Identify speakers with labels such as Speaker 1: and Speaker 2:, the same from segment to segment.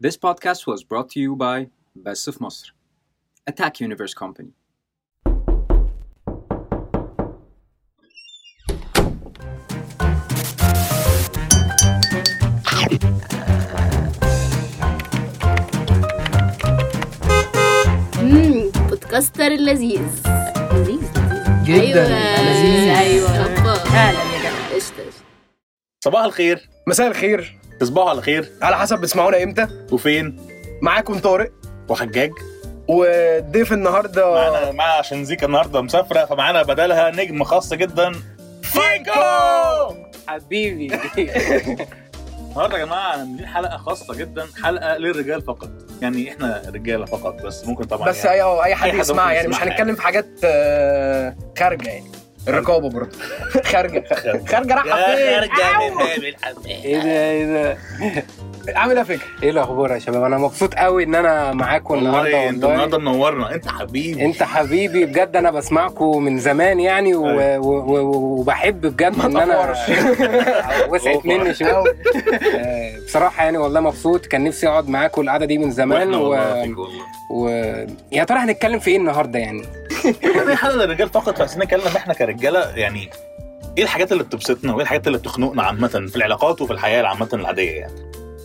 Speaker 1: This podcast was brought to you by Best of Mustard, Attack Universe Company.
Speaker 2: بودكاستر لذيذ
Speaker 3: لذيذ
Speaker 4: جدا
Speaker 2: ايوه
Speaker 4: لذيذ
Speaker 2: ايوه
Speaker 3: اهلا يا
Speaker 2: جماعه
Speaker 5: صباح الخير
Speaker 4: مساء الخير
Speaker 5: تصبحوا على خير.
Speaker 4: على حسب بتسمعونا إمتى.
Speaker 5: وفين؟
Speaker 4: معاكم طارق.
Speaker 5: وحجاج.
Speaker 4: وضيف النهارده.
Speaker 5: معانا معانا عشان زيكا النهارده مسافرة فمعانا بدلها نجم خاص جدا. فيكو
Speaker 3: حبيبي.
Speaker 5: النهارده يا جماعة عاملين حلقة خاصة جدا حلقة للرجال فقط. يعني إحنا رجالة فقط بس ممكن طبعا
Speaker 4: بس
Speaker 5: يعني
Speaker 4: اي أي حد
Speaker 5: أي حد
Speaker 4: يسمعها يعني مش هنتكلم في حاجات آه، خارجة يعني. الرقابه برضه. خارجه خارجه رايحه
Speaker 5: يا
Speaker 4: فين؟
Speaker 5: خارجه من باب الحمام
Speaker 3: إيه ده إيه ده.
Speaker 4: عامل إيه يا فكر
Speaker 3: إيه الأخبار يا شباب؟ أنا مبسوط قوي إن أنا معاكم النهارده
Speaker 5: والله. انت النهارده منورنا. أنت حبيبي.
Speaker 3: أنت حبيبي بجد أنا بسمعكم من زمان يعني و...
Speaker 5: أيوة.
Speaker 3: و... و... وبحب بجد إن أنا وسعت مني شوية. بصراحة يعني والله مبسوط. كان نفسي أقعد معاكم القعدة دي من زمان و... و... يا ترى هنتكلم في إيه النهارده يعني؟
Speaker 5: دي حلقه للرجال فقط بس نتكلم إحنا كرجالة يعني إيه الحاجات اللي بتبسطنا وإيه الحاجات اللي بتخنقنا عامة في العلاقات وفي الحياة عامة العادية يعني؟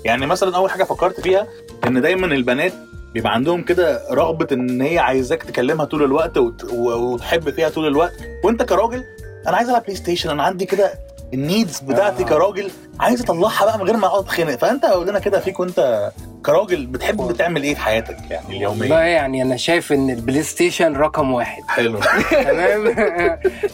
Speaker 5: يعني مثلا أول حاجة فكرت فيها إن دايما البنات بيبقى عندهم كده رغبة إن هي عايزاك تكلمها طول الوقت وتحب فيها طول الوقت. وأنت كراجل أنا عايز ألعب بلاي ستيشن أنا عندي كده ال needs بتاعتي
Speaker 3: آه.
Speaker 5: كراجل عايز أطلعها بقى من غير ما أقعد أتخنق. فأنت قول لنا كده فيك وأنت كراجل بتحب بتعمل إيه في حياتك يعني
Speaker 3: والله
Speaker 5: اليوميه
Speaker 3: يعني أنا شايف إن البلاي ستيشن رقم واحد.
Speaker 5: حلو.
Speaker 3: تمام؟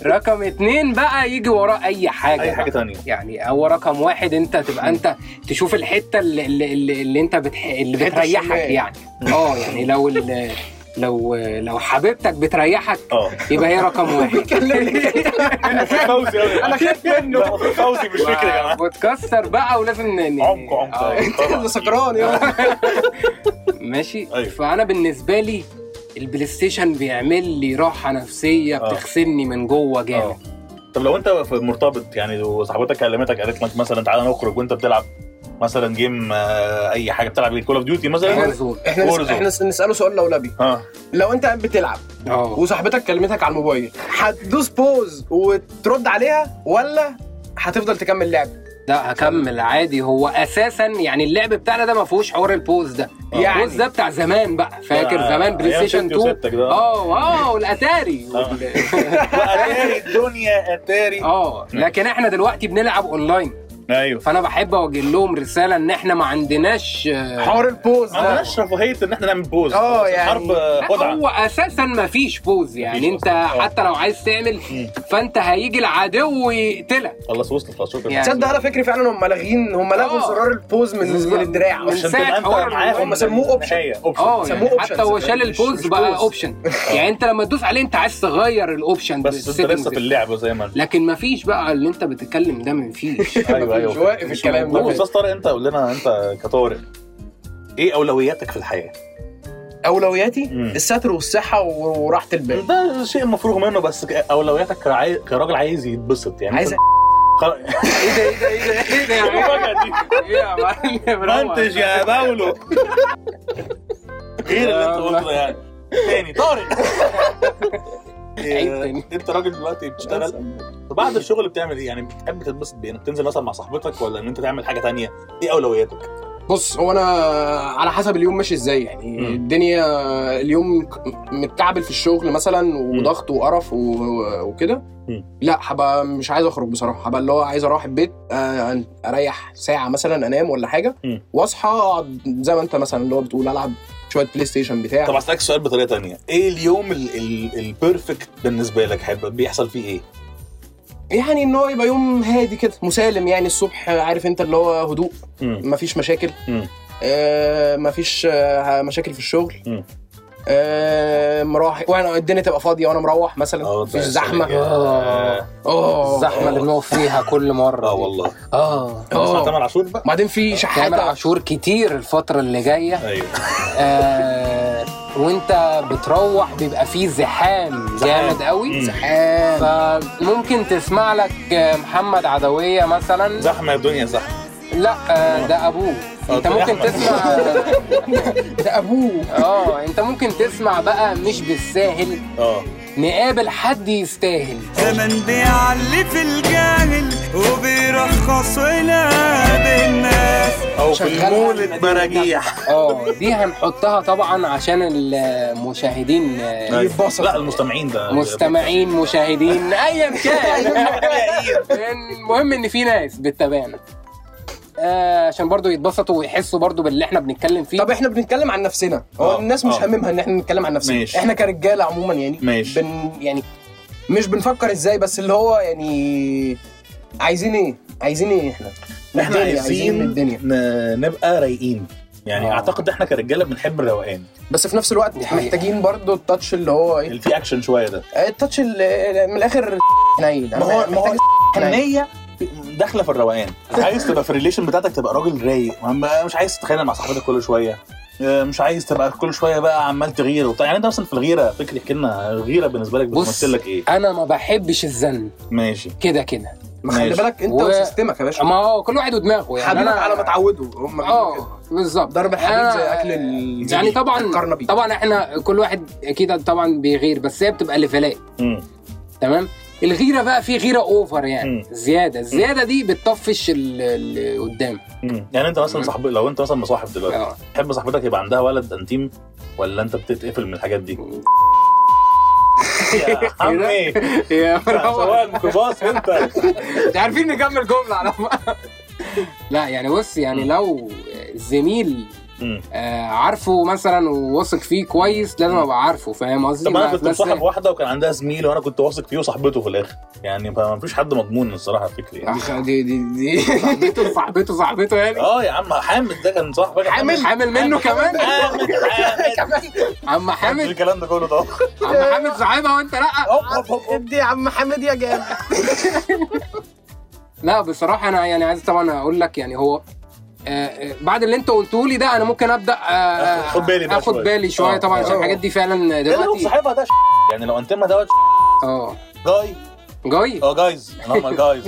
Speaker 3: رقم اتنين بقى يجي وراه أي حاجة
Speaker 5: أي حاجة تانية.
Speaker 3: يعني هو رقم واحد أنت تبقى أنت تشوف الحتة اللي, اللي, اللي, أنت بتح... اللي بتريحك. يعني. آه يعني لو. لو لو حبيبتك بتريحك
Speaker 5: آه.
Speaker 3: يبقى هي رقم واحد.
Speaker 5: فوزي أوي.
Speaker 4: أنا خايف منه.
Speaker 5: فوزي مش فكرة يا جماعة.
Speaker 3: بتكسر بقى ولازم
Speaker 5: عمق عمق.
Speaker 3: آه،.
Speaker 4: اللي سكران يا
Speaker 3: ماشي.
Speaker 5: أيوة.
Speaker 3: فأنا بالنسبة لي البلاي ستيشن بيعمل لي راحة نفسية
Speaker 5: آه.
Speaker 3: بتغسلني من جوه جامد.
Speaker 5: طب لو أنت في مرتبط يعني وصاحبتك كلمتك قالت لك مثلا تعالى نخرج وأنت بتلعب مثلا game آه، أي حاجة بتلعب Call of Duty مثلا.
Speaker 3: إحنا.
Speaker 4: إحنا نس- نسأله سؤال لولبي
Speaker 5: آه.
Speaker 4: لو أنت قاعد بتلعب
Speaker 3: آه.
Speaker 4: وصاحبتك كلمتك على الموبايل هتدوس pause وترد عليها ولا هتفضل تكمل لعب؟
Speaker 3: لا هكمل عادي. هو أساسا يعني اللعب بتاعنا ده ما فيهوش حوار ال pause ده.
Speaker 4: يعني.
Speaker 3: ال pause ده بتاع زمان بقى. فاكر
Speaker 5: آه،
Speaker 3: زمان بلاي ستيشن
Speaker 5: ستيشن
Speaker 3: 2
Speaker 5: وستك ده.
Speaker 3: آه آه والأتاري.
Speaker 5: آه.
Speaker 3: وال-
Speaker 5: اتاري الدنيا أتاري.
Speaker 3: آه لكن إحنا دلوقتي بنلعب اونلاين
Speaker 5: أيوه
Speaker 3: فأنا بحب أوجه لهم رسالة إن إحنا ما عندناش آه،
Speaker 4: حوار ال pause
Speaker 5: ما
Speaker 4: ده
Speaker 5: عندناش رفاهية إن إحنا نعمل pause
Speaker 4: آه، يعني-
Speaker 5: الحرب
Speaker 3: لا،
Speaker 5: خدعة
Speaker 3: هو أساسا ما فيش pause يعني
Speaker 5: مفيش
Speaker 3: أنت
Speaker 5: أصلاً. آه.
Speaker 3: حتى لو عايز تعمل فأنت هيجي العدو ويقتلك
Speaker 5: خلاص وصلت خلاص شكرا
Speaker 3: يعني.
Speaker 4: تصدق أنا فكري فعلا هم لاغين هم لغوا
Speaker 3: آه.
Speaker 4: زرار ال pause
Speaker 3: من.
Speaker 4: من الدراع
Speaker 3: من
Speaker 5: عشان
Speaker 3: ساعة
Speaker 5: تبقى أنت
Speaker 3: حوار
Speaker 5: معاهم
Speaker 4: هم سموه option.
Speaker 5: النهاية. option
Speaker 3: آه
Speaker 4: سموه
Speaker 3: يعني حتى هو شال ال
Speaker 4: pause
Speaker 3: بقى. option يعني أنت لما تدوس عليه أنت عايز تغير ال option
Speaker 5: بس انت لسه في اللعبة زي ما
Speaker 3: لكن ما فيش بقى اللي أنت بتتكلم ده ما فيش
Speaker 5: أيوه
Speaker 4: مش
Speaker 5: أيوه
Speaker 4: واقف
Speaker 5: مش
Speaker 4: الكلام. ده.
Speaker 5: أستاذ طارق أنت قول لنا أنت كطارق إيه أولوياتك في الحياة؟
Speaker 4: أولوياتي
Speaker 5: مم.
Speaker 4: الستر والصحة وراحة البال
Speaker 5: ده شيء مفروغ منه بس أولوياتك كعاي... كراجل عايز يتبسط يعني
Speaker 4: عايز
Speaker 3: إيه ده إيه ده إيه ده إيه ده يا
Speaker 5: المفاجأة دي
Speaker 3: إيه يا معلم.
Speaker 5: منتج يا باولو غير اللي أنت قلته ده يعني تاني طارق. أنت راجل دلوقتي بتشتغل فبعد الشغل بتعمل إيه؟ يعني بتحب تتبسط بإيه؟ إنك تنزل مثلا مع صاحبتك ولا إن أنت تعمل حاجة تانية؟ إيه أولوياتك؟
Speaker 4: بص هو أنا على حسب اليوم ماشي إزاي. يعني
Speaker 5: مم.
Speaker 4: الدنيا اليوم متكعبل في الشغل مثلا وضغط وقرف وكده. لا هبقى مش عايز أخرج بصراحة. هبقى اللي هو عايز أروح البيت أريح ساعة مثلا أنام ولا
Speaker 5: حاجة.
Speaker 4: وأصحى أقعد زي ما أنت مثلا اللي هو بتقول ألعب شوية بلاي ستيشن بتاع.
Speaker 5: طب اسالك سؤال بطريقة تانية. إيه اليوم ال- ال- ال perfect بالنسبة لك؟ هيبقى بيحصل فيه إيه؟
Speaker 4: يعني إن هو يبقى يوم هادي كده مسالم يعني الصبح عارف أنت اللي هو هدوء
Speaker 5: مم.
Speaker 4: مفيش مشاكل.
Speaker 5: مم.
Speaker 4: آه مفيش آه مشاكل في الشغل. آه مراح وأنا الدنيا تبقى فاضية وأنا مروح مثلا
Speaker 5: آه
Speaker 4: مفيش زحمة.
Speaker 3: آه.
Speaker 4: آه.
Speaker 3: الزحمة اللي بنقف فيها كل
Speaker 5: مرة
Speaker 3: آه.
Speaker 5: والله. آه.
Speaker 4: آه.
Speaker 5: تامر عاشور بقى؟
Speaker 4: بعدين في
Speaker 3: تامر
Speaker 4: شحاتة.
Speaker 3: عاشور كتير الفترة اللي جاية.
Speaker 5: أيوه.
Speaker 3: آه وانت بتروح بيبقى فيه زحام جامد قوي.
Speaker 4: زحام.
Speaker 3: فممكن تسمع لك محمد عدوية مثلا.
Speaker 5: زحمة يا الدنيا زحمة.
Speaker 3: لا آه، ده أبوه. انت
Speaker 5: آه،
Speaker 3: ممكن
Speaker 5: أحمد.
Speaker 3: تسمع
Speaker 4: ده أبوه.
Speaker 3: آه انت ممكن تسمع بقى مش بالساهل.
Speaker 5: آه.
Speaker 3: نقابل حد يستاهل.
Speaker 6: زمن بيعلي في الجاهل وبيرخص ولاد الناس
Speaker 5: أو في
Speaker 4: شغال
Speaker 5: المولد مراجيح
Speaker 3: آه دي هنحطها طبعا عشان المشاهدين آه،
Speaker 4: يتبسط
Speaker 5: لا المستمعين ده.
Speaker 3: مستمعين مشاهدين ايا كان. المهم إن في ناس بتتابعنا آه، عشان برضو يتبسطوا ويحسوا برضو باللي إحنا بنتكلم فيه.
Speaker 4: طب إحنا بنتكلم عن نفسنا. هو
Speaker 5: آه،
Speaker 4: الناس مش
Speaker 5: آه.
Speaker 4: هممها إن إحنا نتكلم عن نفسنا.
Speaker 5: ماشي.
Speaker 4: إحنا كرجالة عموما يعني
Speaker 5: ماشي.
Speaker 4: بن يعني مش بنفكر إزاي بس اللي هو يعني عايزين إيه؟ عايزين إيه
Speaker 5: إحنا؟
Speaker 4: إحنا
Speaker 5: عايزين نبقى رايقين. يعني
Speaker 3: آه.
Speaker 5: أعتقد إحنا كرجالة بنحب الروقان.
Speaker 4: بس في نفس الوقت
Speaker 3: دي حقيقة.
Speaker 4: محتاجين برضو التاتش اللي هو إيه؟
Speaker 5: اللي فيه اكشن شوية ده.
Speaker 4: ال touch اللي من الآخر حنين
Speaker 5: ما هو ما هو داخلة في الروقان. عايز تبقى في ال relation بتاعتك تبقى راجل رايق. مش عايز تتخانق مع صاحبتك كل شوية. آه، مش عايز تبقى كل شوية بقى عمال تغير وبتاع. يعني أنت مثلا في الغيرة فكرة كلمة الغيره بالنسبة لك بتمثل لك إيه؟
Speaker 3: أنا ما بحبش الزن.
Speaker 5: ماشي.
Speaker 3: كده كده.
Speaker 4: ما خلي
Speaker 5: ماشي.
Speaker 4: بالك انت
Speaker 3: و-
Speaker 4: و system ك يا باشا.
Speaker 3: ما هو كل واحد ودماغه يعني.
Speaker 4: حبيبك
Speaker 3: أنا
Speaker 4: على ما تعودوا هم
Speaker 3: آه بالظبط.
Speaker 4: ضرب الحديد
Speaker 3: أنا-
Speaker 4: زي أكل ال
Speaker 3: يعني طبعا. طبعا إحنا كل واحد أكيد طبعا بيغير بس هي بتبقى ليفلات. تمام؟ الغيرة بقى في غيرة over يعني.
Speaker 5: مم.
Speaker 3: زيادة. الزيادة دي بتطفش ال- اللي قدام.
Speaker 5: مم. يعني أنت مثلا. صاحب لو أنت مثلا مصاحب دلوقتي
Speaker 3: آه.
Speaker 5: تحب صاحبتك يبقى عندها ولد intime ولا أنت بتتقفل من الحاجات دي؟ يا عمي
Speaker 3: يا
Speaker 5: ميكروباص انت.
Speaker 3: مش عارفين نكمل جمله على لا يعني بص يعني لو زميل. آه، عارفه مثلا وواثق فيه كويس لازم ابقى عارفه فاهم قصدي؟
Speaker 5: طب
Speaker 3: أنا
Speaker 5: كنت مصاحب واحدة وكان عندها زميل وأنا كنت واثق فيه وصاحبته في الآخر. يعني ما فيش حد مضمون الصراحة فكري يعني.
Speaker 3: آه، دي دي دي صاحبته صاحبته صاحبته يعني؟
Speaker 5: آه يا عم حامد ده كان صاحبك
Speaker 3: حامل حامل منه كمان؟
Speaker 5: حامد حامد.
Speaker 3: عم
Speaker 5: حامد؟ الكلام ده كله ده
Speaker 3: عم حامد صاحبها
Speaker 5: وأنت لأ.
Speaker 4: ادي يا عم حامد يا جامد.
Speaker 3: لا بصراحة أنا يعني عايز طبعا أقول لك يعني هو بعد اللي انت قلته لي ده أنا ممكن ابدا آه،
Speaker 5: آخد بالي بقى
Speaker 3: آخد
Speaker 5: شوية.
Speaker 3: بالي شوية.
Speaker 5: آه،
Speaker 3: طبعا عشان
Speaker 5: آه.
Speaker 3: الحاجات دي فعلا
Speaker 5: اللي هو
Speaker 3: دلوقتي
Speaker 5: صاحبها ده؟ يعني لو انتمها دوت
Speaker 3: آه.
Speaker 5: جاي.
Speaker 3: جاي؟
Speaker 5: آه جايز. أنا جايز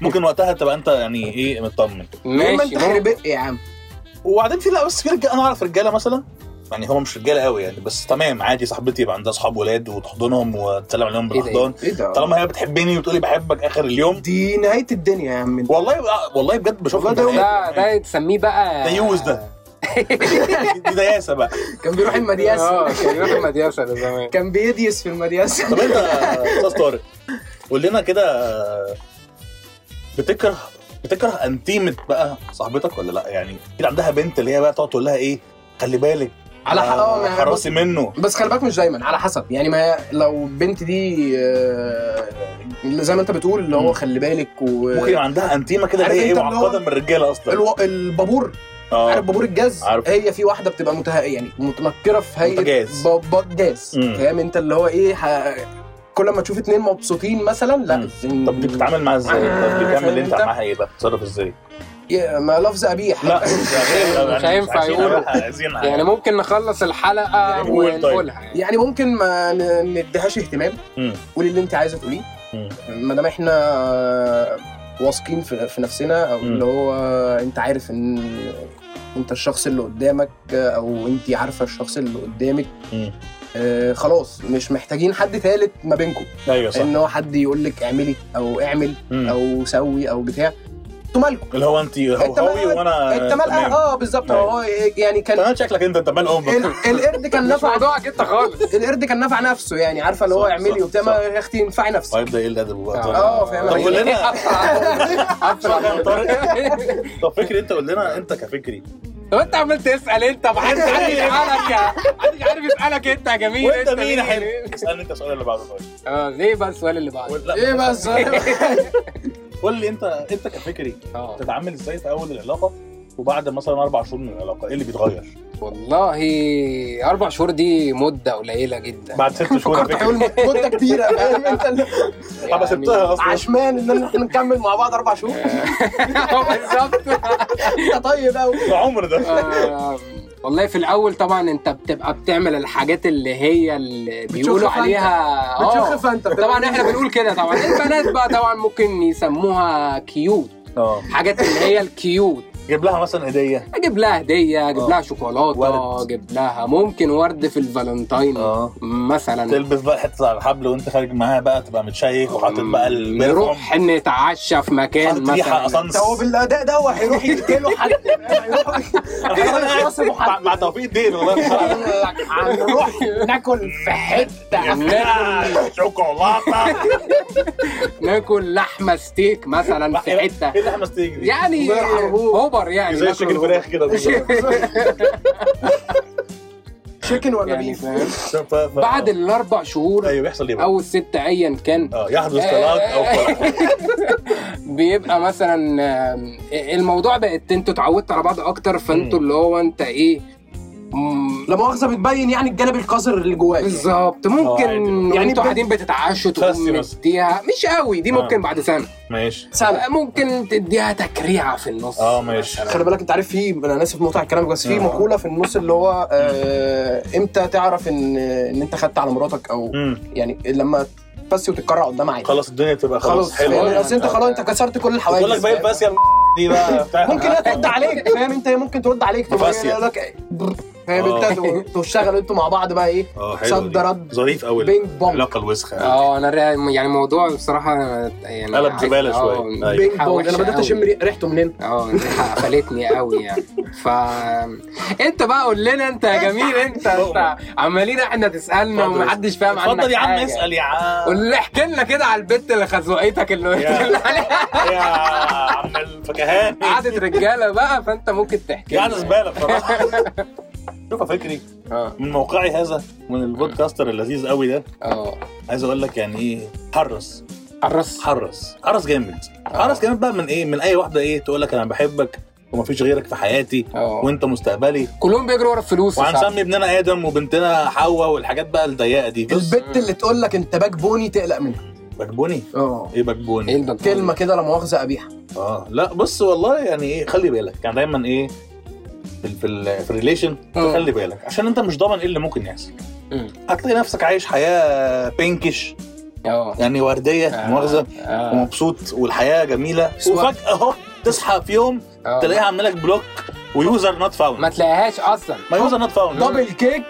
Speaker 5: ممكن وقتها تبقى انت يعني إيه مطمن.
Speaker 3: ماشي.
Speaker 4: انت يا عم.
Speaker 5: وبعدين في لا بس في رجالة أنا أعرف رجالة مثلا. يعني هو مش رجالة قوي يعني بس تمام عادي صاحبتي يبقى عندها اصحاب ولاد وتحضنهم وتسلم عليهم
Speaker 3: إيه ده؟
Speaker 4: بالأحضان. ده؟
Speaker 5: طالما هي بتحبني وتقولي بحبك آخر اليوم.
Speaker 4: دي نهاية الدنيا يا عم.
Speaker 5: والله والله بجد بشوف
Speaker 4: ده
Speaker 3: ده ده تسميه بقى
Speaker 5: ديوز ده. دي دياسة بقى.
Speaker 4: كان بيروح المدياسة.
Speaker 3: آه كان يروح المدرسة ده زمان.
Speaker 4: كان بيديس في المدياسة.
Speaker 5: طب أنت أستاذ طارق قول لنا كده بتكره بتكره أنتيمة بقى صاحبتك ولا لأ؟ يعني أكيد عندها بنت اللي هي بقى تقعد تقول لها إيه خلي بالك
Speaker 4: على حق آه ما-
Speaker 5: حراسي منه
Speaker 4: بس خلي بالك مش دايما على حسب يعني ما لو البنت دي آه، زي ما انت بتقول اللي. هو خلي بالك و
Speaker 5: ممكن عندها أنتيمة كده اللي هي
Speaker 4: إيه
Speaker 5: معقدة من الرجالة أصلا
Speaker 4: ألو... البابور
Speaker 5: آه
Speaker 4: عارف بابور الجاز
Speaker 5: عارف.
Speaker 4: هي في واحدة بتبقى مته... يعني متنكره في هيئة جاز
Speaker 5: مم.
Speaker 4: فاهم انت اللي هو إيه ح... كل ما تشوف اتنين مبسوطين مثلا لا.
Speaker 5: طب دي بتتعامل معاها إزاي؟
Speaker 4: آه،
Speaker 5: طب بتعمل انت؟ معاها إيه بقى؟ بتتصرف إزاي؟
Speaker 4: يا- ما لفظ قبيح
Speaker 5: لا
Speaker 3: مش هينفع.
Speaker 5: عايزين
Speaker 3: يعني ممكن نخلص الحلقة
Speaker 5: يعني قول طيب.
Speaker 3: ونقولها يعني.
Speaker 4: يعني ممكن ما نديهاش اهتمام. قولي اللي انت عايزة تقوليه. ما دام إحنا واثقين في, في نفسنا
Speaker 5: أو.
Speaker 4: اللي هو انت عارف إن انت الشخص اللي قدامك أو انت عارفة الشخص اللي قدامك. آه خلاص مش محتاجين حد ثالث ما بينكم
Speaker 5: أيوه صح
Speaker 4: إن هو حد يقول لك اعملي أو اعمل
Speaker 5: مم.
Speaker 4: أو سوي أو بتاع أنتوا مالكم؟
Speaker 5: اللي هو انت هو
Speaker 4: انت
Speaker 5: هوي وأنا
Speaker 4: انت مال
Speaker 5: تمام.
Speaker 4: آه بالظبط.
Speaker 5: أيوة.
Speaker 4: هو يعني كان
Speaker 5: كمان شكلك انت انت مال أمك
Speaker 4: ال- القرد كان نفع
Speaker 3: موضوعك انت خالص.
Speaker 4: القرد كان نفع نفسه يعني عارفة اللي هو اعملي
Speaker 5: صح،
Speaker 4: وبتاع ما يا أختي انفعي نفسك.
Speaker 5: وهيبدا إيه الأدب بقى
Speaker 4: آه، فاهم.
Speaker 5: طب
Speaker 4: عليك.
Speaker 5: قول لنا. طب فكري انت قول لنا انت كفكري.
Speaker 3: طب انت عمال تسال انت ما حدش عارف يسألك يا محدش عارف يسألك انت يا جميل.
Speaker 5: وانت مين يا حلو؟ اسألني انت السؤال اللي بعده طيب.
Speaker 3: آه ليه بقى السؤال اللي بعده؟
Speaker 5: لا،
Speaker 4: إيه بس
Speaker 5: قول لي انت انت كفكري
Speaker 3: آه.
Speaker 5: تتعامل إزاي في أول العلاقة وبعد مثلا أربع شهور من العلاقة؟ إيه اللي بيتغير؟
Speaker 3: والله أربع شهور دي مدة قليلة جدا.
Speaker 5: بعد ست شهور
Speaker 4: فكرت
Speaker 5: فكري
Speaker 4: مدة كبيرة فاهم أنت اللي-
Speaker 5: طب سبتها أصلا.
Speaker 4: عشمان إن إحنا نكمل مع بعض أربع شهور.
Speaker 3: آه. بالظبط.
Speaker 4: أنت طيب قوي
Speaker 5: العمر ده.
Speaker 3: آه، والله في الأول طبعا أنت بتبقى بتعمل الحاجات اللي هي اللي بيقولوا. عليها.
Speaker 4: بتشوف
Speaker 3: آه
Speaker 4: فانت
Speaker 3: طبعا إحنا بنقول كده طبعا. البنات بقى طبعا ممكن يسموها كيوت
Speaker 5: آه.
Speaker 3: حاجات اللي هي ال cute
Speaker 5: جيب لها مثلا هدية.
Speaker 3: أجيب لها هدية أجيب
Speaker 5: آه.
Speaker 3: لها شوكولاتة
Speaker 5: ورد.
Speaker 3: أجيب لها ممكن ورد في الفالنتاين
Speaker 5: آه.
Speaker 3: مثلا.
Speaker 5: تلبس بقى حتة على الحبل وأنت خارج معاها بقى تبقى متشيك وحاطط بقى
Speaker 3: نروح نتعشى في مكان مثلا.
Speaker 5: اسانس
Speaker 4: ده هو بالأداء ده هو هيروح يقتله حد. هيروح
Speaker 5: مع- توفيق الدين والله.
Speaker 4: هنروح ناكل في حتة.
Speaker 3: ناكل
Speaker 5: شوكولاتة.
Speaker 3: ناكل لحمة ستيك مثلا في
Speaker 5: حتة. إيه إحنا ستيك دي؟
Speaker 3: يعني
Speaker 4: الله
Speaker 3: هوبر يعني
Speaker 5: زي شكل. فراخ كده
Speaker 4: chicken ولا
Speaker 3: يعني
Speaker 5: beef
Speaker 3: بعد الأربع شهور
Speaker 5: أيوه بيحصل إيه؟
Speaker 3: أو الست ايا كان.
Speaker 5: آه يحدث طلاق أو فرح
Speaker 3: بيبقى مثلا الموضوع بقت إنتوا اتعودتوا على بعض أكتر فإنتوا اللي هو أنت إيه
Speaker 4: لا مؤاخذة بتبين يعني الجانب القذر اللي جواك.
Speaker 3: بالظبط.
Speaker 5: آه،
Speaker 3: ممكن
Speaker 5: عادي.
Speaker 3: يعني
Speaker 4: يعني أنتوا
Speaker 3: قاعدين بتتعشوا
Speaker 5: بس
Speaker 3: تقوم
Speaker 5: بس.
Speaker 3: مديها. مش قوي دي ممكن
Speaker 5: آه.
Speaker 3: بعد سنة.
Speaker 5: ماشي.
Speaker 4: سنة.
Speaker 3: ممكن تديها تكريعة في النص
Speaker 5: آه ماشي.
Speaker 4: خلي بالك انت عارف في أنا اسف مقطع الكلام بس في
Speaker 5: آه.
Speaker 4: مقولة في النص اللي هو آه إمتى تعرف ان ان انت خدت على مراتك أو
Speaker 5: امم
Speaker 4: يعني لما تفسي وتتكرع قدام عادي
Speaker 5: خلاص الدنيا تبقى خلاص.
Speaker 4: خلاص
Speaker 5: حلوة
Speaker 4: يعني اصل انت خلاص انت كسرت كل الحواجز.
Speaker 5: بقول لك باقي
Speaker 4: فاهم؟
Speaker 5: الفاسيه دي بقى. بتاع
Speaker 4: ممكن هي ترد عليك. فاهم انت؟ ممكن ترد عليك. تقول لك فاهم
Speaker 5: آه.
Speaker 4: انت تشتغلوا أنتوا مع بعض بقى إيه
Speaker 5: آه حلو
Speaker 4: صد. رد
Speaker 5: ظريف قوي
Speaker 4: بينج بونج
Speaker 5: العلاقه
Speaker 3: الوسخة آه أنا يعني موضوع بصراحة يعني
Speaker 5: قلب زبالة
Speaker 3: آه،
Speaker 5: شوية. أيوة.
Speaker 4: بينج بونج أنا
Speaker 3: بدأت.
Speaker 4: أشم ري- ريحته منين
Speaker 3: آه الريحه قفلتني قوي يعني ف أنت بقى قول لنا أنت يا جميل أنت انت عمالين إحنا
Speaker 5: تسألنا.
Speaker 3: ومحدش فاهم عنك
Speaker 5: اتفضل يا عم. اسأل يا عم
Speaker 3: قول لي احكي لنا كده على البت اللي خزوقتك اللي قلت عليها
Speaker 5: يا عم الفكهاني
Speaker 3: قعدة رجالة بقى فأنت ممكن تحكي
Speaker 5: يعني. زبالة بصراحة شوف يا فكري.
Speaker 3: آه.
Speaker 5: من موقعي هذا من البودكاستر اللذيذ قوي ده
Speaker 3: آه.
Speaker 5: عايز أقول لك يعني إيه حرص.
Speaker 3: حرص.
Speaker 5: حرص. حرص جامد. حرص جامد بقى من إيه؟ من أي واحدة إيه تقول لك أنا بحبك ومفيش غيرك في حياتي
Speaker 3: آه.
Speaker 5: وأنت مستقبلي.
Speaker 3: كلهم بيجروا ورا الفلوس.
Speaker 5: وهنسمي ابننا آدم وبنتنا حواء والحاجات بقى الضيقة دي. بص.
Speaker 4: البت اللي تقول لك أنت باك بوني تقلق منها.
Speaker 5: بكبوني
Speaker 4: آه.
Speaker 5: إيه بكبوني
Speaker 3: إيه البك
Speaker 4: كلمة كده لا مؤاخذة قبيحه
Speaker 5: آه. لا بص والله يعني إيه خلي بالك. يعني دايما إيه في ال في, ال في ال
Speaker 3: relation آه.
Speaker 5: خلي بالك عشان انت مش ضامن إيه اللي ممكن يحصل. هتلاقي نفسك عايش حياة pinkish
Speaker 3: آه
Speaker 5: يعني وردية
Speaker 3: آه.
Speaker 5: مؤاخذة
Speaker 3: آه
Speaker 5: ومبسوط والحياة جميلة وفجأة أهو تصحى في يوم
Speaker 3: آه.
Speaker 5: تلاقيها عاملة لك block و user not found
Speaker 3: ما تلاقيهاش أصلا.
Speaker 5: ما user
Speaker 4: not found double
Speaker 3: kick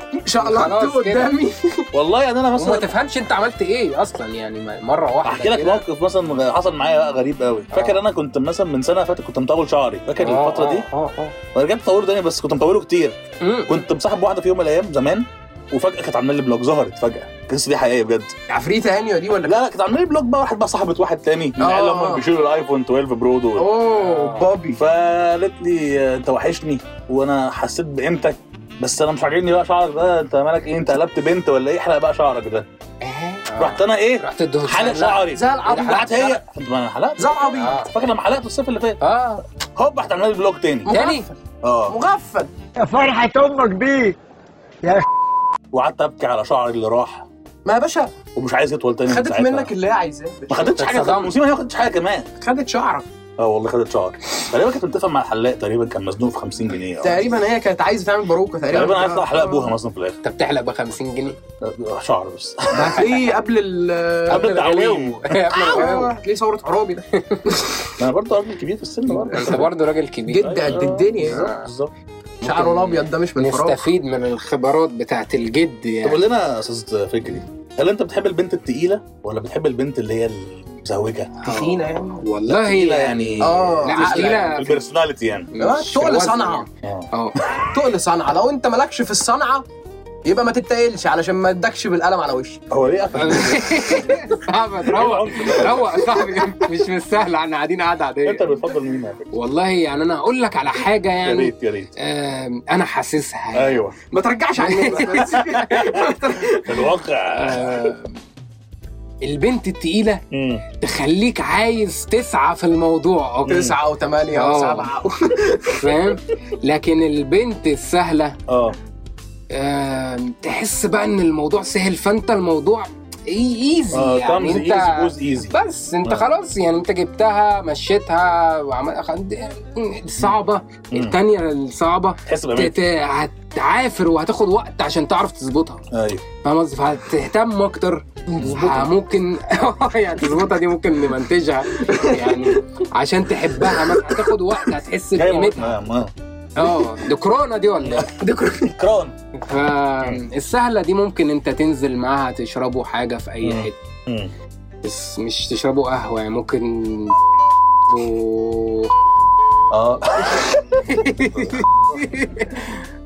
Speaker 3: كده.
Speaker 4: قدامي.
Speaker 5: والله يعني أنا
Speaker 3: وما
Speaker 5: مثلا
Speaker 3: تفهمش أنت عملت إيه أصلا يعني ما- مرة واحدة
Speaker 5: أحكي لك
Speaker 3: كده.
Speaker 5: موقف مثلا حصل معايا بقى غريب قوي فاكر أنا كنت مثلا من سنة فاتت كنت مطول شعري. فاكر
Speaker 3: آه،
Speaker 5: الفترة دي؟
Speaker 3: آه آه
Speaker 5: ورجعت اطوله تاني بس كنت مطوله كتير.
Speaker 3: مم.
Speaker 5: كنت مصاحب واحدة في يوم من الأيام زمان وفجأة كانت عاملة لي block ظهرت فجأة. القصة دي حقيقيه بجد.
Speaker 4: عفريتة هانيه دي ولا
Speaker 5: لا لا كانت عاملة لي block بقى واحد بقى صاحبة واحد تاني. من
Speaker 4: آه.
Speaker 5: العيال اللي هم بيشيلوا ال iPhone 12 Pro دول.
Speaker 4: oh baby.
Speaker 5: فقالت لي آه، أنت وحشني وأنا حسيت بقيمتك بس أنا مش عاجبني بقى شعرك ده. أنت مالك إيه أنت قلبت بنت ولا إيه؟ احلق بقى شعرك ده.
Speaker 3: آه.
Speaker 5: رحت أنا إيه؟
Speaker 3: رحت ادوه
Speaker 5: حلق شعري.
Speaker 4: زي العبيط.
Speaker 5: راحت هي ما أنا حلقت.
Speaker 4: زي العبيط
Speaker 3: آه.
Speaker 5: فاكر لما حلقت الصيف اللي فات؟
Speaker 3: آه.
Speaker 5: هوب راحت عامله لي block تاني.
Speaker 3: تاني؟
Speaker 5: آه.
Speaker 4: مغفل.
Speaker 7: فرحة أمك بيك
Speaker 5: وقعدت أبكي على شعري اللي راح.
Speaker 4: ما يا باشا.
Speaker 5: ومش عايز يطول تاني
Speaker 4: خدت. منك اللي هي عايزاه.
Speaker 5: ما خدتش حاجة
Speaker 3: اتصدمت.
Speaker 5: المصيبه هي ما خدتش حاجة كمان.
Speaker 4: خدت شعرك.
Speaker 5: آه والله خدت شعر تقريبا كانت متفق مع الحلاق تقريبا كان مزنوق في 50 جنيه أو-
Speaker 4: تقريبا هي كانت عايزة تعمل باروكة تقريبا.
Speaker 5: تقريبا عايز احلق أبوها مثلا في الآخر.
Speaker 3: انت بتحلق ب 50 جنيه.
Speaker 5: آه، شعر بس.
Speaker 4: ده هتلاقيه قبل ال
Speaker 5: قبل التعويم.
Speaker 3: قبل الغلو
Speaker 4: آه، هتلاقيه ثوره عرابي ده.
Speaker 5: أنا برضه راجل كبير في السن برضه.
Speaker 3: أنت برضه راجل كبير.
Speaker 4: جد قد الدنيا.
Speaker 5: بالظبط بالظبط.
Speaker 4: شعره الأبيض ده مش من فراغ
Speaker 3: نستفيد من الخبرات بتاعت الجد
Speaker 5: طب قول
Speaker 3: يعني
Speaker 5: لنا يا أستاذ فكري هل أنت بتحب البنت التقيلة ولا بتحب البنت اللي هي المزوجة؟
Speaker 4: تخينة يعني
Speaker 3: والله
Speaker 5: تقيله يعني
Speaker 4: آه.
Speaker 3: تقيلة.
Speaker 5: البرسوناليتي يعني
Speaker 4: آه، تقل.
Speaker 3: يعني.
Speaker 5: آه
Speaker 3: آه
Speaker 4: تقل صنعة لو أنت مالكش في الصنعة يبقى ما تتقلش علشان ما ادكش بالقلم على وشك
Speaker 5: هو ليه قفل؟
Speaker 3: أحمد روق روق يا صاحبي. مش بالسهل إحنا قاعدين قاعدة عادية.
Speaker 5: أنت بتفضل مين يا؟
Speaker 3: والله يعني أنا هقول لك على حاجة
Speaker 5: يا
Speaker 3: يعني
Speaker 5: ريت يا ريت.
Speaker 3: أنا حاسسها
Speaker 5: أيوه.
Speaker 4: ما ترجعش
Speaker 5: في الواقع.
Speaker 3: البنت التقيلة
Speaker 5: مم.
Speaker 3: تخليك عايز تسعى في الموضوع. أكتر،
Speaker 4: تسعة وثمانية
Speaker 3: آه.
Speaker 4: وسبعة
Speaker 3: فاهم؟ لكن البنت
Speaker 5: السهلة
Speaker 3: آه. تحس بقى إن الموضوع سهل فأنت الموضوع ايزي
Speaker 5: آه
Speaker 3: يعني أنت
Speaker 5: ايزي جوز ايزي
Speaker 3: بس أنت
Speaker 5: آه.
Speaker 3: خلاص يعني أنت جبتها مشيتها وعمل خد- الصعبة
Speaker 5: مم.
Speaker 3: التانية الصعبة هتعافر وهتاخد وقت عشان تعرف تظبطها.
Speaker 5: أيوه.
Speaker 3: فاهم قصدي؟ فهتهتم أكتر. آه، ممكن يعني تظبطها دي ممكن نمنتجها. يعني عشان تحبها مثلا هتاخد وقت هتحس بقيمتها. آه دي كورونا دي ولا؟ إيه؟ دي كورونا. فالسهله دي ممكن انت تنزل معاها تشربوا حاجة في أي.
Speaker 5: حتة.
Speaker 3: بس مش تشربوا قهوة يعني ممكن و-
Speaker 5: آه.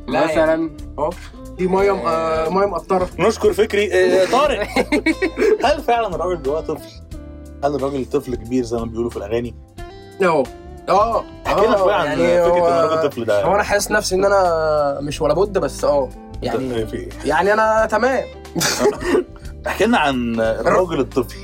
Speaker 4: لا
Speaker 3: مثلا
Speaker 4: آه دي مية م- آه، مية مقطرة.
Speaker 5: نشكر فكري. آه، طارق. هل فعلا الراجل جواه طفل؟ هل الراجل طفل كبير زي ما بيقولوا في الأغاني؟
Speaker 4: آه آه
Speaker 5: احكي لنا شوية عن
Speaker 4: يعني
Speaker 5: فكرة
Speaker 4: هو-
Speaker 5: إن الراجل طفل ده.
Speaker 4: هو أنا حاسس نفسي إن أنا مش ولا بد بس آه يعني
Speaker 5: يعني إيه؟
Speaker 4: أنا تمام.
Speaker 5: احكي لنا عن الراجل الطفل.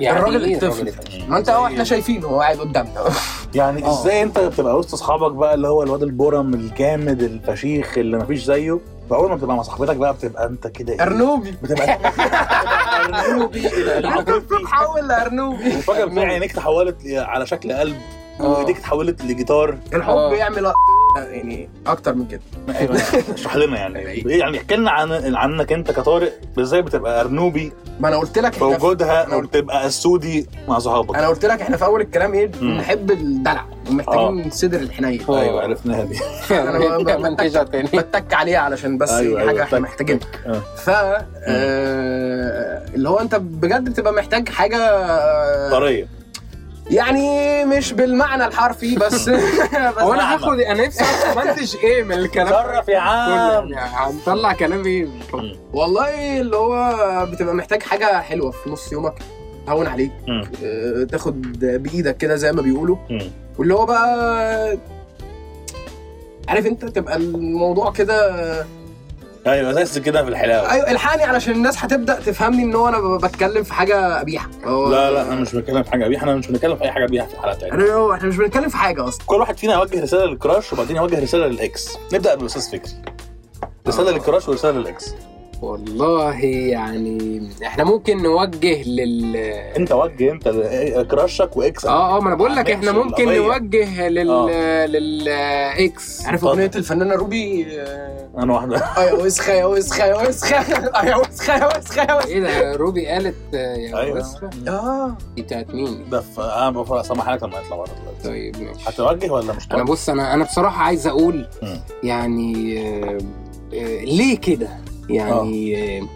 Speaker 3: يعني
Speaker 4: الراجل
Speaker 3: إيه
Speaker 4: الطفل؟ ما أنت آه إحنا شايفينه هو قاعد قدامنا.
Speaker 5: يعني
Speaker 4: آه.
Speaker 5: إزاي أنت بتبقى وسط أصحابك بقى اللي هو الواد البرم الجامد الفشيخ اللي مفيش زيه؟ واول ما بتبقى مع صاحبتك بقى بتبقى أنت كده إيه؟
Speaker 4: أرنوبي.
Speaker 5: بتبقى أرنوبي.
Speaker 4: بتحول لارنوبي
Speaker 5: وفجاه بتلاقي عينيك تحولت على شكل قلب. وإيديك اتحولت لجيتار.
Speaker 4: الحب
Speaker 3: آه.
Speaker 4: يعمل يعني أكتر من كده.
Speaker 5: اشرح لنا يعني. إيه يعني؟ احكي لنا عن عنك أنت كطارق. إزاي بتبقى أرنوبي؟
Speaker 4: ما أنا قلت لك
Speaker 5: في
Speaker 4: إحنا في-
Speaker 5: وجودها وبتبقى اسودي مع صحابك.
Speaker 4: أنا قلت لك إحنا في أول الكلام إيه؟
Speaker 5: مم.
Speaker 4: نحب الدلع ومحتاجين صدر الحنيه
Speaker 5: أيوه عرفناها دي.
Speaker 3: تاني.
Speaker 4: بتك عليها علشان بس
Speaker 5: أيوة،
Speaker 4: حاجة
Speaker 5: أيوة، إحنا
Speaker 4: محتاجينها.
Speaker 5: آه.
Speaker 4: ف آه، اللي هو أنت بجد بتبقى محتاج حاجة آه،
Speaker 5: طرية.
Speaker 4: يعني مش بالمعنى الحرفي بس بس
Speaker 3: هو أنا هاخد أنا نفسي منتج إيه من الكلام.
Speaker 5: تصرف يا عم.
Speaker 3: كله يعني هنطلع كلام إيه.
Speaker 4: والله اللي هو بتبقى محتاج حاجة حلوة في نص يومك تهون عليك. آه، تاخد بإيدك كده زي ما بيقولوا. واللي هو بقى عارف أنت تبقى الموضوع كده
Speaker 5: أيوه زي كده في الحلاوة.
Speaker 4: أيوه الحقني علشان الناس هتبدأ تفهمني إن هو أنا بتكلم في حاجة قبيحه
Speaker 5: لا لا أنا مش بتكلم في حاجة قبيحه أنا مش بنتكلم في أي حاجة قبيحه في الحلقة بتاعتنا
Speaker 4: هو إحنا مش بنتكلم في حاجة أصلا.
Speaker 5: كل واحد فينا يوجه رسالة للكراش وبعدين يوجه رسالة للإكس. نبدأ بالاستاذ فكري. رسالة لل crush ورسالة لل ex.
Speaker 3: والله يعني إحنا ممكن نوجه لل
Speaker 5: انت وجه انت ل- كراشك واكس
Speaker 3: آه آه ما أنا بقول لك
Speaker 5: إحنا
Speaker 3: ممكن
Speaker 5: القضية.
Speaker 3: نوجه لل
Speaker 5: آه.
Speaker 3: لل ex
Speaker 4: عارف. أغنية الفنانة روبي آه،
Speaker 5: أنا واحدة
Speaker 4: آه يا وسخه يا وسخه يا وسخه آه يا وسخه يا وسخه يا وسخه
Speaker 3: إيه ده روبي قالت آه، يا
Speaker 5: أيوة.
Speaker 3: وسخة؟
Speaker 4: آه
Speaker 3: دي بتاعت مين
Speaker 5: ده أنا بفرق سامع لك لما يطلع بره دلوقتي
Speaker 3: طيب ماشي
Speaker 5: هتوجه ولا مش أنا؟
Speaker 3: بص أنا أنا بصراحة عايز
Speaker 5: أقول.
Speaker 3: يعني آه، آه، ليه كده يعني آه،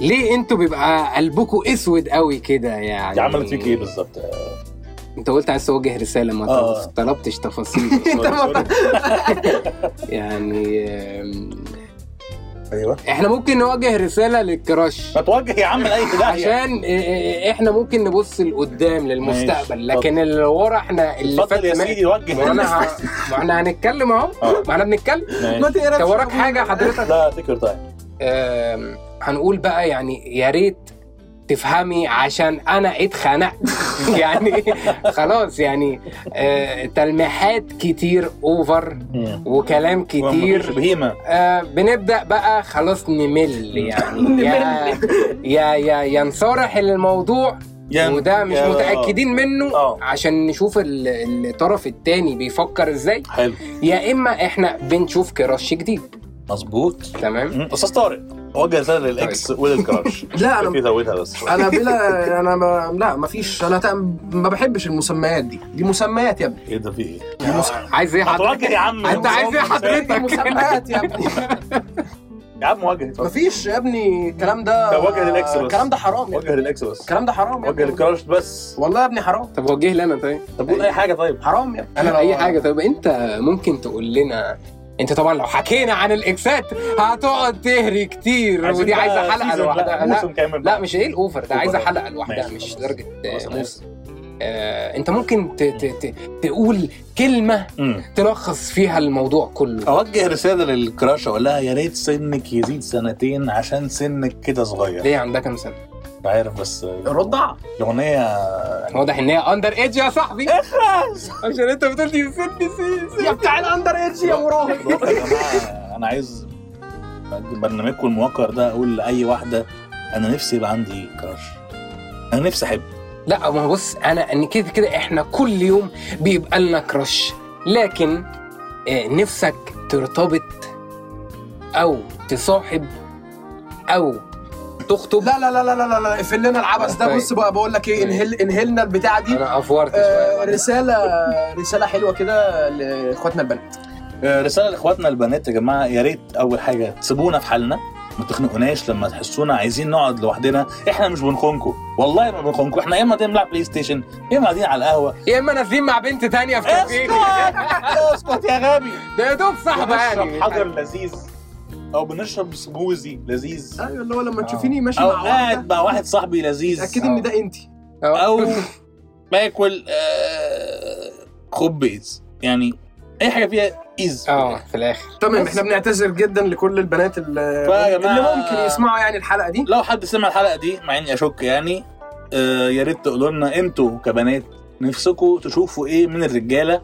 Speaker 3: ليه أنتوا بيبقى قلبكم اسود قوي كده يعني
Speaker 5: دي عملت فيك إيه بالظبط؟
Speaker 3: انت قلت عايز توجه رسالة ما
Speaker 5: آه.
Speaker 3: طلبتش تفاصيل. يعني
Speaker 5: أيوه
Speaker 3: إحنا ممكن نوجه رسالة للكراش
Speaker 5: ما توجه يا عم لأي داهية
Speaker 3: عشان آه، آه، إحنا ممكن نبص لقدام للمستقبل. لكن اللي ورا إحنا اللي فات
Speaker 5: يا سيدي وجه
Speaker 3: ما إحنا هنتكلم اهو
Speaker 5: آه.
Speaker 3: ما إحنا بنتكلم
Speaker 4: ما. تقرفش
Speaker 3: انت وراك
Speaker 4: حاجة.
Speaker 3: حضرتك
Speaker 5: لا تكر
Speaker 3: آم، هنقول بقى يعني يا ريت تفهمي عشان أنا اتخنقت. يعني خلاص يعني آه، تلميحات كتير اوفر وكلام كتير آه بنبدأ بقى خلاص نمل يعني. يا يا يا يا نصارح الموضوع وده مش متأكدين منه
Speaker 5: آه.
Speaker 3: عشان نشوف ال- الطرف التاني بيفكر إزاي.
Speaker 5: حلو.
Speaker 3: يا إما إحنا بنشوف crush جديد.
Speaker 5: مظبوط.
Speaker 3: تمام.
Speaker 5: أستاذ طارق وجه رساله لل ex ولل crush
Speaker 4: لا
Speaker 5: في
Speaker 4: أنا
Speaker 5: زودها بس.
Speaker 4: أنا بلا أنا ما لا ما فيش. أنا تق- ما بحبش المسميات دي. دي مسميات يا ابني.
Speaker 5: إيه ده في إيه؟
Speaker 3: عايز إيه
Speaker 5: ما توجه
Speaker 3: حضرتك
Speaker 5: يا عم.
Speaker 3: أنت عايز إيه
Speaker 4: دي
Speaker 3: حضرتك
Speaker 4: مسميات يا ابني.
Speaker 5: يا عم وجه
Speaker 4: ما
Speaker 5: اتفضل.
Speaker 4: فيش يا ابني. الكلام ده
Speaker 5: طب وجه لل ex بس.
Speaker 4: الكلام ده حرام.
Speaker 5: وجه لل ex بس.
Speaker 4: الكلام ده حرام
Speaker 5: وجه.
Speaker 4: لل
Speaker 5: crush بس.
Speaker 4: والله يا ابني حرام.
Speaker 3: طب وجه لي أنا طيب.
Speaker 5: طب قول أي حاجة طيب.
Speaker 4: حرام يا ابني. أنا
Speaker 3: أي حاجة طيب. أنت ممكن تقول لنا انت طبعا لو حكينا عن الإكسات هتقعد تهري كتير. ودي عايزة
Speaker 5: حلقة
Speaker 3: لوحدها.
Speaker 5: لا
Speaker 3: لا. مش إيه الأوفر ده.
Speaker 5: عايزة.
Speaker 3: حلقة لوحدها مش. درجه آه، موسم. آه، انت ممكن ت ت ت تقول كلمة
Speaker 5: مم.
Speaker 3: تلخص فيها الموضوع كله.
Speaker 5: أوجه رسالة للكراش أقول لها يا ريت سنك يزيد سنتين عشان سنك كده صغير.
Speaker 3: ليه؟ عندها كام سنة؟
Speaker 5: مش عارف بس
Speaker 4: الرضع
Speaker 5: الأغنية
Speaker 3: واضح إن هي اندر ايدج يا صاحبي. عشان أنت بتقول دي سن سي
Speaker 4: يا بتاع ال under age يا مراهق.
Speaker 5: الواقع يا جماعة أنا عايز برنامجكم الموقر ده أقول لأي واحدة أنا نفسي يبقى عندي crush أنا نفسي احب
Speaker 3: لا ما بص أنا إن كده كده إحنا كل يوم بيبقى لنا crush لكن آه، نفسك ترتبط أو تصاحب أو تخطب
Speaker 4: لا لا لا لا لا لا اقفل لنا العبث ده.
Speaker 3: طيب.
Speaker 4: بص بقى بقول لك إيه انهل انهلنا البتاعة دي.
Speaker 3: أنا أفورت
Speaker 4: آه
Speaker 3: شوية
Speaker 4: رسالة رسالة حلوة كده لإخواتنا البنات.
Speaker 5: آه، رسالة لإخواتنا البنات يا جماعة. يا ريت أول حاجة تسيبونا في حالنا ما تخنقوناش لما تحسونا عايزين نقعد لوحدنا. إحنا مش بنخونكم والله ما بنخونكم إحنا يا إما قاعدين بنلعب PlayStation يا إما قاعدين على القهوة.
Speaker 3: يا إما نازلين مع بنت تانية في كافيه.
Speaker 5: اسكت! اسكت يا غبي.
Speaker 3: ده يا دوب
Speaker 5: صاحبة
Speaker 3: يعني.
Speaker 5: حجر لذيذ. أو بنشرب سموزي لذيذ.
Speaker 4: أيوه اللي هو لما تشوفيني ماشي
Speaker 5: أو
Speaker 4: مع
Speaker 5: قاعد
Speaker 4: واحدة
Speaker 5: مع واحد صاحبي لذيذ.
Speaker 4: أكيد إن ده انت
Speaker 5: أو باكل آه، خبيز يعني أي حاجة فيها إيز.
Speaker 3: آه في الآخر.
Speaker 4: تمام إحنا بنعتذر جدا لكل البنات اللي, اللي ممكن يسمعوا يعني الحلقة دي.
Speaker 5: لو حد سمع الحلقة دي مع إني أشك يعني آه يا ريت تقولوا لنا أنتوا كبنات نفسكم تشوفوا إيه من الرجالة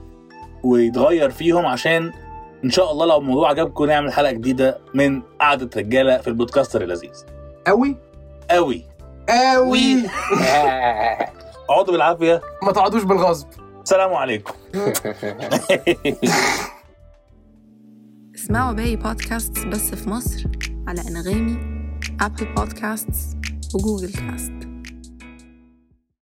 Speaker 5: ويتغير فيهم عشان إن شاء الله لو الموضوع عجبكم نعمل حلقة جديدة من قعدة رجاله في البودكاستر اللذيذ.
Speaker 4: قوي؟
Speaker 5: قوي.
Speaker 4: قوي.
Speaker 5: اقعدوا بالعافية.
Speaker 4: ما تقعدوش بالغصب.
Speaker 5: سلام عليكم.
Speaker 8: اسمعوا باقي بودكاست بس في مصر على أنغامي ابل بودكاست وجوجل كاست